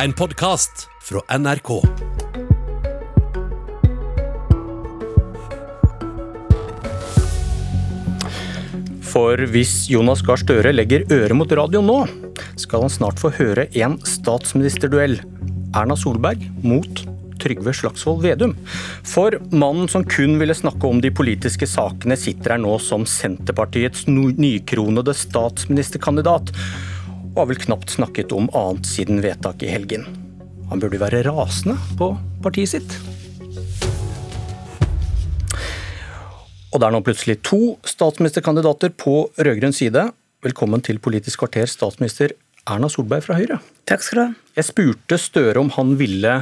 En podkast fra NRK. For hvis Jonas Gahr Støre legger øret mot radioen nå, skal han snart få høre en statsministerduell. Erna Solberg mot Trygve Slagsvold Vedum. For mannen som kun ville snakke om de politiske sakene, sitter her nå som Senterpartiets nykronede statsministerkandidat, og har vel knapt snakket om annet siden vedtaket i helgen. Han burde være rasende på partiet sitt. Og det er nå plutselig to statsministerkandidater på rød-grønn side. Velkommen til Politisk kvarter, statsminister Erna Solberg fra Høyre. Takk skal du ha. Jeg spurte Støre om han ville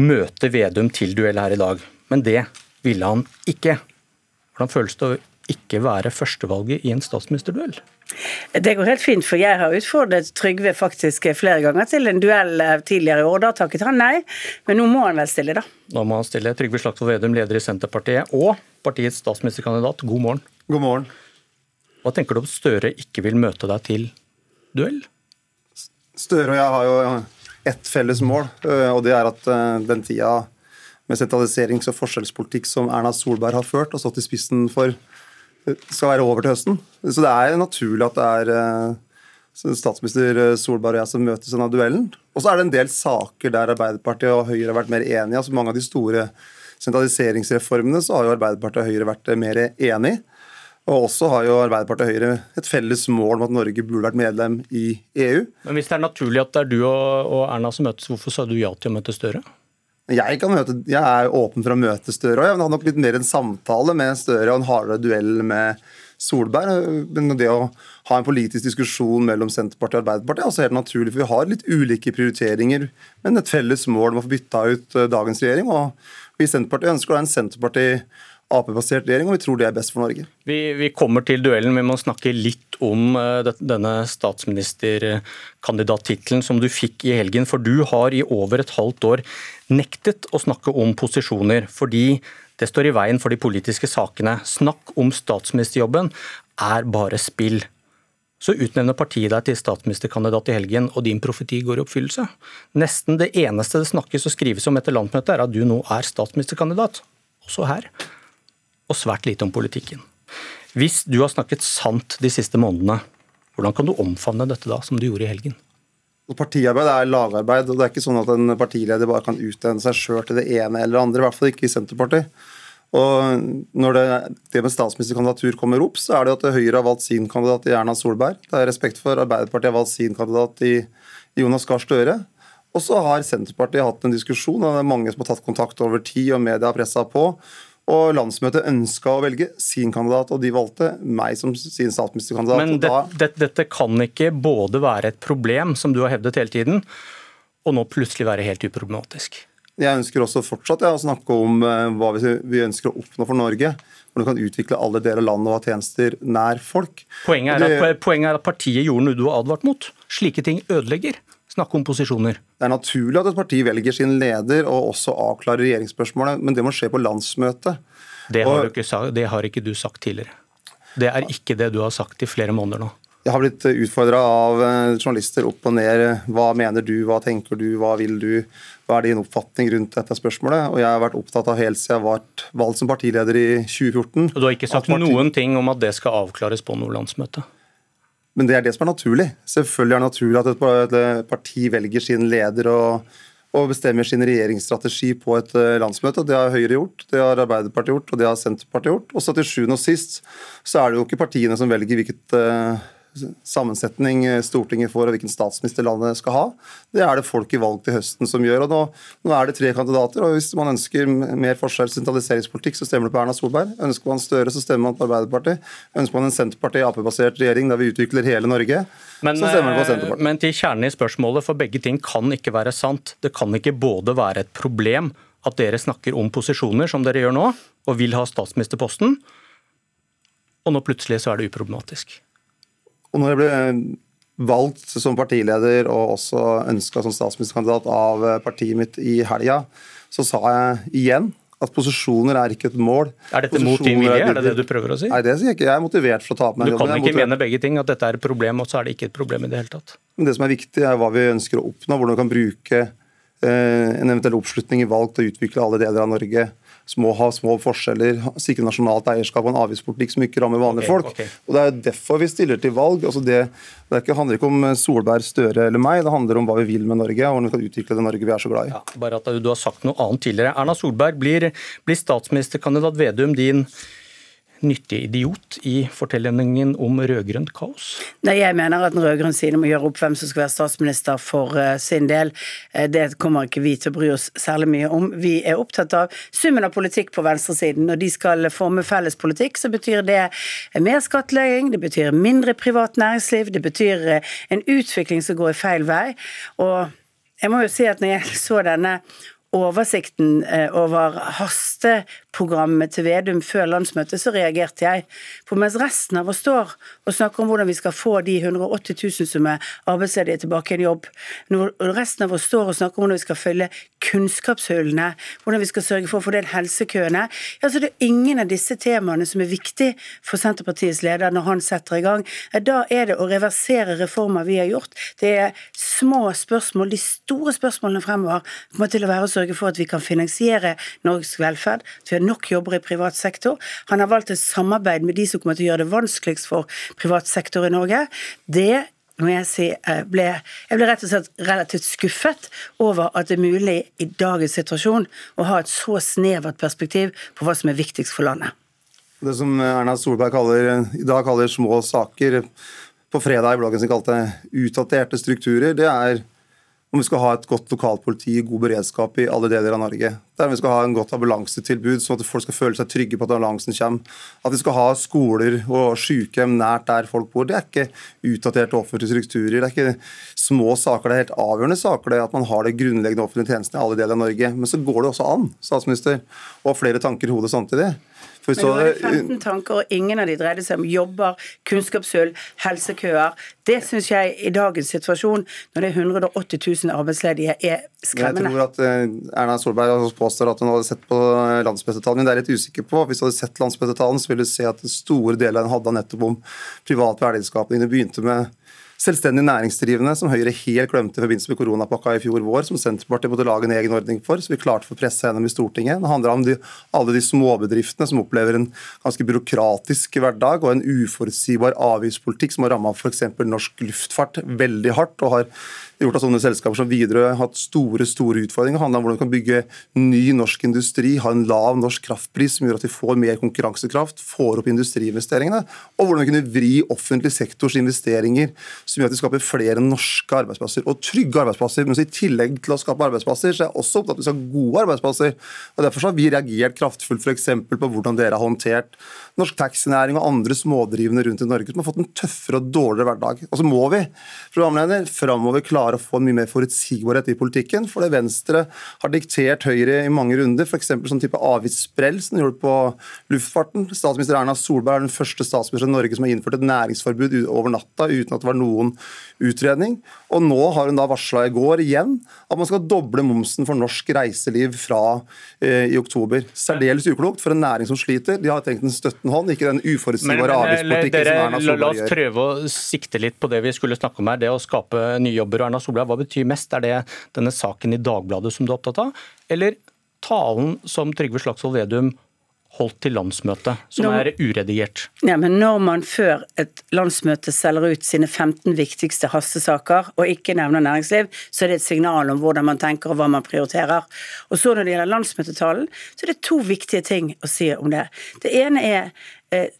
møte Vedum til duell her i dag, men det ville han ikke. Hvordan føles det å ikke være førstevalget i en statsministerduell? Det går helt fint, for jeg har utfordret Trygve faktisk flere ganger til en duell tidligere i år. Da takket han nei, men nå må han vel stille, da. Nå må han stille. Trygve Slagsvold Vedum, leder i Senterpartiet og partiets statsministerkandidat, god morgen. God morgen. Hva tenker du om Støre ikke vil møte deg til duell? Støre og jeg har jo ett felles mål, og det er at den tida med sentraliserings- og forskjellspolitikk som Erna Solberg har ført og stått i spissen for, skal være over til høsten. Så det er naturlig at det er statsminister Solberg og jeg som møtes i denne duellen. Og så er det en del saker der Arbeiderpartiet og Høyre har vært mer enige. altså Mange av de store sentraliseringsreformene så har jo Arbeiderpartiet og Høyre vært mer enige. Og også har jo Arbeiderpartiet og Høyre et felles mål om at Norge burde vært medlem i EU. Men Hvis det er naturlig at det er du og Erna som møtes, hvorfor sa du ja til å møte Støre? Jeg, møte, jeg er åpen for å møte Støre òg. Jeg har nok litt mer en samtale med Støre og en hardere duell med Solberg. Men det å ha en politisk diskusjon mellom Senterpartiet og Arbeiderpartiet er også helt naturlig. For vi har litt ulike prioriteringer, men et felles mål om å få bytta ut dagens regjering. Og vi i Senterpartiet ønsker en Senterparti- Ap-basert regjering, og vi tror det er best for Norge. Vi, vi, kommer til duellen, men vi må snakke litt om uh, denne statsministerkandidattittelen som du fikk i helgen. For du har i over et halvt år nektet å snakke om posisjoner, fordi det står i veien for de politiske sakene. Snakk om statsministerjobben er bare spill. Så utnevner partiet deg til statsministerkandidat i helgen, og din profeti går i oppfyllelse. Nesten det eneste det snakkes og skrives om etter landsmøtet, er at du nå er statsministerkandidat. Også her og svært lite om politikken. Hvis du har snakket sant de siste månedene, hvordan kan du omfavne dette da, som du gjorde i helgen? Partiarbeid er lagarbeid, og det er ikke sånn at en partileder bare kan utnevne seg sjøl til det ene eller det andre, i hvert fall ikke i Senterpartiet. Og Når det, det med statsministerkandidatur kommer opp, så er det at Høyre har valgt sin kandidat i Erna Solberg. Det er respekt for Arbeiderpartiet har valgt sin kandidat i Jonas Gahr Støre. Og så har Senterpartiet hatt en diskusjon, og det er mange som har tatt kontakt over tid, og media har pressa på og landsmøtet ønska å velge sin kandidat, og de valgte meg som sin statsministerkandidat. Men det, det, dette kan ikke både være et problem, som du har hevdet hele tiden, og nå plutselig være helt uproblematisk? Jeg ønsker også fortsatt ja, å snakke om uh, hva vi, vi, ønsker å oppnå for Norge. Hvordan kan utvikle alle deler av landet og ha tjenester nær folk. Poenget er, det, at, poenget er at partiet gjorde noe du har advart mot. Slike ting ødelegger snakke om posisjoner? Det er naturlig at et parti velger sin leder og også avklarer regjeringsspørsmålet, men det må skje på landsmøtet. Det har, og, ikke, det har ikke du sagt tidligere. Det er ikke det du har sagt i flere måneder nå. Jeg har blitt utfordra av eh, journalister opp og ned. Hva mener du, hva tenker du, hva vil du? Hva er din oppfatning rundt dette spørsmålet? Og Jeg har vært opptatt av helt siden jeg ble valgt som partileder i 2014. Og Du har ikke sagt noen ting om at det skal avklares på noe landsmøte? Men det er det som er naturlig. Selvfølgelig er det naturlig at et parti velger sin leder og, og bestemmer sin regjeringsstrategi på et eh, landsmøte. Det har Høyre gjort, det har Arbeiderpartiet gjort, og det har Senterpartiet gjort. Og så til sjuende og sist så er det jo ikke partiene som velger hvilket uh, sammensetning Stortinget får og hvilken statsminister landet skal ha. Det er det folk i valg til høsten som gjør. og nå, nå, er det tre kandidater. og Hvis man ønsker mer forskjells- sentraliseringspolitikk, så stemmer det på Erna Solberg. Ønsker man Støre, så stemmer man på Arbeiderpartiet. Ønsker man en Senterparti-Ap-basert regjering der vi utvikler hele Norge, men, så stemmer man på Senterpartiet. Men til kjernen i spørsmålet, for begge ting kan ikke være sant. Det kan ikke både være et problem at dere snakker om posisjoner, som dere gjør nå, og vil ha statsministerposten, og nå plutselig så er det uproblematisk. Og når jeg ble valgt som partileder og også ønska som statsministerkandidat av eh, partiet mitt i helga, så sa jeg igjen At posisjoner er ikke et mål. Er dette mot din vilje, er det det du prøver å si? Nei, det sier jeg ikke. Jeg er motivert for å ta på meg Du kan jobben. ikke mene begge ting, at dette er et problem, og så er det ikke et problem i det hele tatt. Men det som er viktig, er hva vi ønsker å oppnå. Hvordan vi kan bruke eh, en eventuell oppslutning i valg til å utvikle alle deler av Norge små, ha små forskjeller, sikre nasjonalt eierskap og en avgiftspolitikk som ikke rammer vanlige okay, folk. Okay. Og Det er derfor vi stiller til valg. Altså det, det er ikke, handler ikke om Solberg, Støre eller meg, det handler om hva vi vil med Norge og hvordan vi kan utvikle det Norge vi er så glad i. Ja, bare at du har sagt noe annet tidligere. Erna Solberg, blir, blir statsministerkandidat Vedum din nyttige idiot i fortellingen om rød-grønt kaos? Nei, Jeg mener at den rød-grønne siden må gjøre opp hvem som skal være statsminister for eh, sin del. Eh, det kommer ikke vi til å bry oss særlig mye om. Vi er opptatt av summen av politikk på venstresiden. Når de skal forme felles politikk, så betyr det mer skattlegging, det betyr mindre privat næringsliv, det betyr eh, en utvikling som går i feil vei. Og jeg må jo si at når jeg så denne oversikten eh, over hasteprogrammet til Vedum før landsmøtet, så reagerte jeg. For mens resten av oss står og snakker om hvordan vi skal få de 180 000 som er arbeidsledige tilbake i en jobb, når resten av oss står og snakker om hvordan vi skal følge kunnskapshullene, hvordan vi skal sørge for å den helsekøene, ja, så det er ingen av disse temaene som er viktig for Senterpartiets leder når han setter i gang. Da er det å reversere reformer vi har gjort. Det er små spørsmål. De store spørsmålene fremover kommer til å være å sørge for at vi kan finansiere Norges velferd, at vi har nok jobber i privat sektor. Han har valgt et samarbeid med de som kommer til å gjøre det vanskeligst for privat sektor i Norge. Det må jeg si, eh, ble, jeg ble rett og slett relativt skuffet over at det er mulig i dagens situasjon å ha et så snevert perspektiv på hva som er viktigst for landet. Det som Erna Solberg kaller, i dag kaller små saker, på fredag i bloggen sin kalte utdaterte strukturer, det er om vi skal ha et godt lokalpoliti, god beredskap i alle deler av Norge. Det er vi skal ha en godt ambulansetilbud, sånn at folk skal føle seg trygge på at ambulansen kommer. At vi skal ha skoler og sykehjem nært der folk bor. Det er ikke utdaterte offentlige strukturer. Det er ikke små saker, det er helt avgjørende saker det at man har det grunnleggende offentlige tjenestene i alle deler av Norge. Men så går det også an, statsminister, å ha flere tanker i hodet samtidig. Men det var 15 tanker, og ingen av de dreide seg om jobber, kunnskapshull, helsekøer. Det syns jeg i dagens situasjon, når det er 180 000 arbeidsledige, er skremmende. Jeg tror at eh, Erna Solberg også påstår at hun hadde sett på landsbøttetallene, men det er jeg litt usikker på. Hvis du hadde sett landsbøttetallene, så ville du se at store deler av den handla nettopp om privat verdiskapning. Det begynte med selvstendig næringsdrivende, som Høyre helt glemte i forbindelse med koronapakka i fjor vår, som Senterpartiet måtte lage en egen ordning for, så vi klarte å få presse gjennom i Stortinget. Det handler om de, alle de småbedriftene som opplever en ganske byråkratisk hverdag og en uforutsigbar avgiftspolitikk som har ramma f.eks. norsk luftfart veldig hardt, og har gjort at sånne selskaper som Widerøe har hatt store store utfordringer. Det handler om hvordan vi kan bygge ny norsk industri, ha en lav norsk kraftpris som gjør at vi får mer konkurransekraft, får opp industriinvesteringene, og hvordan vi kunne vri offentlig sektors investeringer som gjør at vi skaper flere norske arbeidsplasser og trygge arbeidsplasser. Men i tillegg til å skape arbeidsplasser, så er jeg også opptatt av at vi skal ha gode arbeidsplasser. og Derfor har vi reagert kraftfullt f.eks. på hvordan dere har håndtert norsk taxinæring og andre smådrivende rundt i Norge som har fått en tøffere og dårligere hverdag. Og så må vi framover klare å få en mye mer forutsigbarhet i politikken. For det Venstre har diktert Høyre i mange runder, f.eks. sånn type avgiftssprell som de gjorde på luftfarten. Statsminister Erna Solberg er den første statsministeren i Norge som har innført et næringsforbud over natta uten at det var noen utredning. Og nå har hun da varsla i går igjen at man skal doble momsen for norsk reiseliv fra eh, i oktober. Særdeles uklokt for en næring som sliter. De har tenkt en støttende hånd, ikke den uforutsigbare men avgiftspolitikken som Erna Solberg gjør. la oss prøve å sikte litt på det vi skulle snakke om her. Det å skape nye jobber. Og Erna Solberg, hva betyr mest? Er det denne saken i Dagbladet som du er opptatt av? Eller talen som Trygve Slagsvold Vedum holdt til landsmøtet, som når, er uredigert? Ja, men når man før et landsmøte selger ut sine 15 viktigste hastesaker, og ikke nevner næringsliv, så er det et signal om hvordan man tenker og hva man prioriterer. Og så når det gjelder landsmøtetalen, så er det to viktige ting å si om det. Det ene er eh,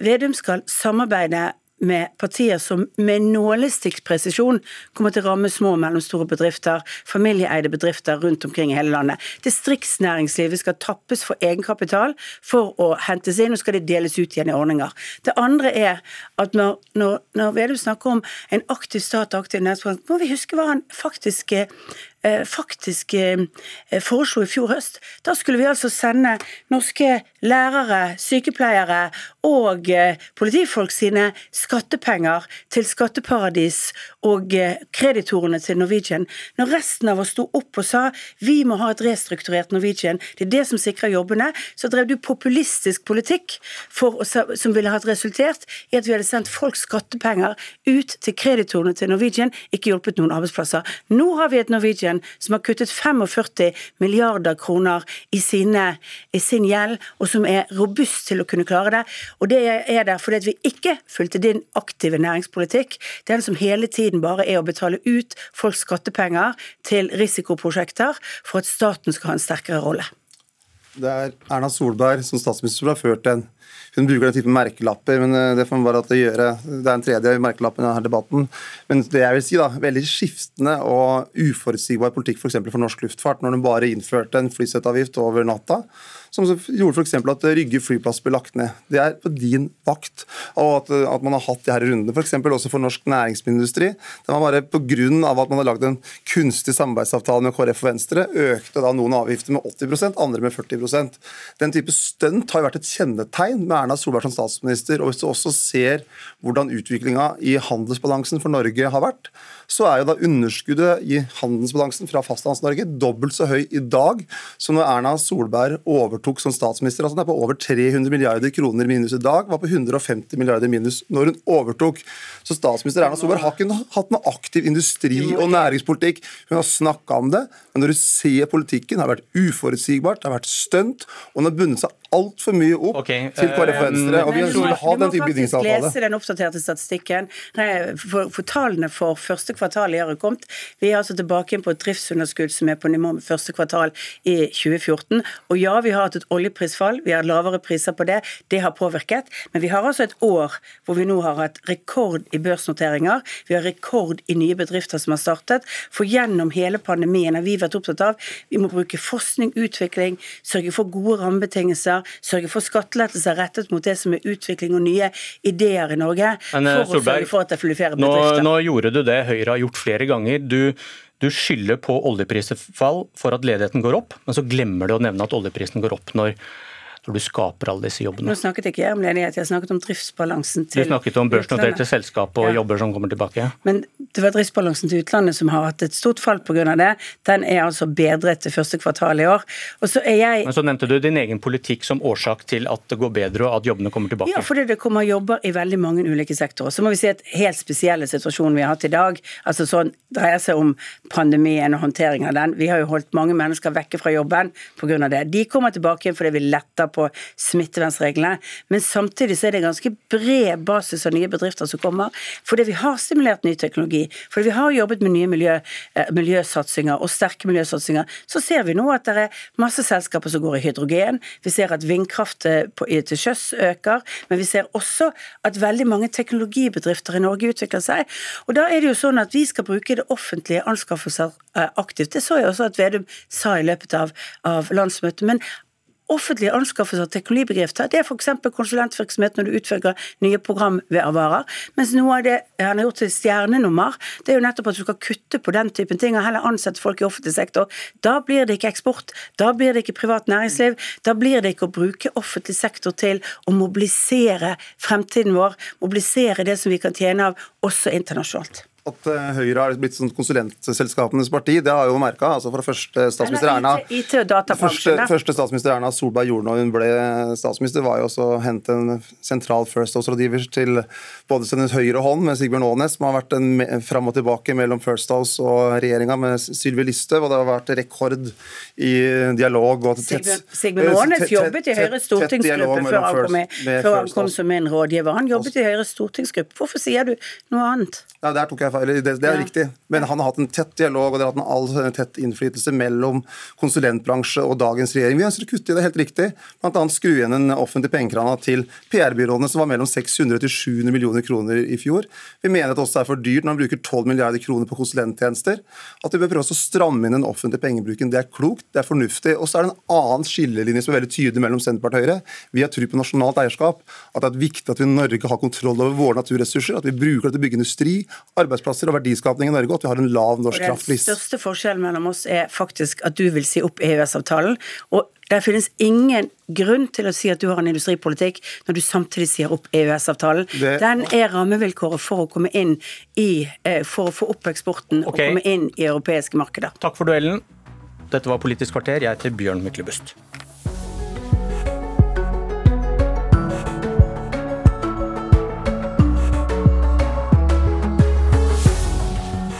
Vedum skal samarbeide med partier som med nålestikkpresisjon kommer til å ramme små og mellomstore bedrifter, familieeide bedrifter rundt omkring i hele landet. Distriktsnæringslivet skal tappes for egenkapital for å hentes inn, og skal det deles ut igjen i ordninger. Det andre er at når, når, når Vedum snakker om en aktiv stat og aktiv næringspolitikk, må vi huske hva han faktisk eh, eh, faktisk eh, foreslo i fjor høst. Da skulle vi altså sende norske lærere, sykepleiere og eh, politifolk sine skattepenger til skatteparadis og eh, kreditorene til Norwegian. Når resten av oss sto opp og sa vi må ha et restrukturert Norwegian, det er det som sikrer jobbene, så drev du populistisk politikk for, som ville hatt resultert i at vi hadde sendt folks skattepenger ut til kreditorene til Norwegian, ikke hjulpet noen arbeidsplasser. Nå har vi et Norwegian som har kuttet 45 milliarder kroner i, sine, i sin gjeld, og som er robust til å kunne klare det. Og det er der fordi vi ikke fulgte din aktive næringspolitikk, den som hele tiden bare er å betale ut folks skattepenger til risikoprosjekter for at staten skal ha en sterkere rolle. Det er Erna Solberg som statsminister som har ført en hun bruker den typen merkelapper, men eh, det får man bare gjøre. Det er en tredje merkelapp i denne debatten. Men det jeg vil si da, veldig skiftende og uforutsigbar politikk f.eks. For, for norsk luftfart, når de bare innførte en flysettavgift over natta som gjorde f.eks. at Rygge flyplass ble lagt ned. Det er på din vakt. Og at, at man har hatt de her rundene, f.eks. også for norsk næringsmiddelindustri. Det var bare pga. at man har lagd en kunstig samarbeidsavtale med KrF og Venstre, økte da noen avgifter med 80% andre med 40% Den type stunt har jo vært et kjennetegn med Erna Solberg som statsminister. og Hvis du også ser hvordan utviklinga i handelsbalansen for Norge har vært, så er jo da underskuddet i handelsbalansen fra Fastlands-Norge dobbelt så høy i dag som når Erna Solberg overtok som statsminister. Altså Den er på over 300 milliarder kroner minus i dag, var på 150 milliarder minus når hun overtok. Så statsminister Erna Solberg har ikke hatt noe aktiv industri- og næringspolitikk. Hun har snakka om det, men når du ser politikken, har det vært uforutsigbart, det har vært stunt, og hun har bundet seg altfor mye opp okay. til KrF og Venstre. og Vi ønsker å ha den type bygningsavtale. Du må faktisk lese den oppdaterte statistikken. For, for tallene for første kvartal i år er kommet. Vi er altså tilbake inn på et driftsunderskudd som er på nivå med første kvartal i 2014. Og ja, vi har hatt et oljeprisfall, vi har lavere priser på det. Det har påvirket. Men vi har altså et år hvor vi nå har hatt rekord i børsnoteringer. Vi har rekord i nye bedrifter som har startet. For gjennom hele pandemien har vi vært opptatt av vi må bruke forskning, utvikling, sørge for gode rammebetingelser sørge for skattelettelser rettet mot det som er utvikling og nye ideer i Norge. Men, eh, for Solberg, å sørge for at det flere bedrifter. Nå, nå gjorde du det Høyre har gjort flere ganger. Du du skylder på oljeprisfall for at ledigheten går opp, men så glemmer du å nevne at oljeprisen går opp når når du skaper alle disse jobbene. Nå snakket ikke jeg om ledighet, jeg snakket om driftsbalansen til utlandet. Du snakket om børsnoterte selskap og ja. jobber som kommer tilbake. Men det var driftsbalansen til utlandet som har hatt et stort fall pga. det. Den er altså bedret til første kvartal i år. Og så er jeg Men så nevnte du din egen politikk som årsak til at det går bedre og at jobbene kommer tilbake. Ja, fordi det kommer jobber i veldig mange ulike sektorer. Så må vi si at helt spesielle situasjonen vi har hatt i dag, altså sånn dreier seg om pandemien og håndteringen av den. Vi har jo holdt mange mennesker vekke fra jobben pga. det. De kommer tilbake igjen fordi vi letter på smittevernreglene. Men samtidig så er det ganske bred basis av nye bedrifter som kommer. Fordi vi har stimulert ny teknologi, fordi vi har jobbet med nye miljø, eh, miljøsatsinger og sterke miljøsatsinger, så ser vi nå at det er masse selskaper som går i hydrogen. Vi ser at vindkraft eh, til sjøs øker, men vi ser også at veldig mange teknologibedrifter i Norge utvikler seg. Og da er det jo sånn at vi skal bruke det offentlige anskaffelser eh, aktivt. Det så jeg også at Vedum sa i løpet av, av landsmøtet. Men offentlige anskaffelser av teknologibedrifter, det er f.eks. konsulentvirksomhet når du utfører nye programvarer. Mens noe av det han har gjort til stjernenummer, det er jo nettopp at du skal kutte på den typen ting og heller ansette folk i offentlig sektor. Da blir det ikke eksport, da blir det ikke privat næringsliv, da blir det ikke å bruke offentlig sektor til å mobilisere fremtiden vår, mobilisere det som vi kan tjene av også internasjonalt at eh, Høyre har blitt sånn konsulentselskapenes parti, det har jeg jo merka. Altså fra første statsminister Erna første, første statsminister Erna Solberg gjorde når hun ble statsminister, var jo også å hente en sentral First House-rådgiver til både sin høyre hånd med Sigbjørn Aanes, som har vært en fram og tilbake mellom First House og regjeringa med Sylvi Listhaug, og det har vært rekord i dialog og tett Sigbjørn Aanes jobbet i Høyres stortingsgruppe før han kom, før han kom som en rådgiver. Han jobbet i Høyres stortingsgruppe. Hvorfor sier du noe annet? Ja, der tok jeg feil. Det, det er ja. riktig. Men han har hatt en tett dialog og det har hatt en all tett innflytelse mellom konsulentbransje og dagens regjering. Vi ønsker å kutte i det, helt riktig. Bl.a. skru igjen den offentlige pengekrana til PR-byråene, som var mellom 600 til 700 millioner kroner i fjor. Vi mener at det også er for dyrt når man bruker 12 milliarder kroner på konsulenttjenester. At vi bør prøve å stramme inn den offentlige pengebruken. Det er klokt, det er fornuftig. Og så er det en annen skillelinje som er veldig tydelig mellom Senterpartiet og Høyre. Vi har tro på nasjonalt eierskap. At det er viktig at vi i Norge har kontroll over våre naturressurser. At vi bruker det til å bygge industri, arbeidsplasser arbeidsplasser og verdiskapning i Norge, og at vi har en lav norsk Den kraftpris. største forskjellen mellom oss er faktisk at du vil si opp EØS-avtalen. Og det finnes ingen grunn til å si at du har en industripolitikk når du samtidig sier opp EØS-avtalen. Det- Den er rammevilkåret for å komme inn i eh, For å få opp eksporten og komme inn i europeiske markeder. Takk for duellen. Dette var Politisk kvarter. Jeg heter Bjørn Myklebust.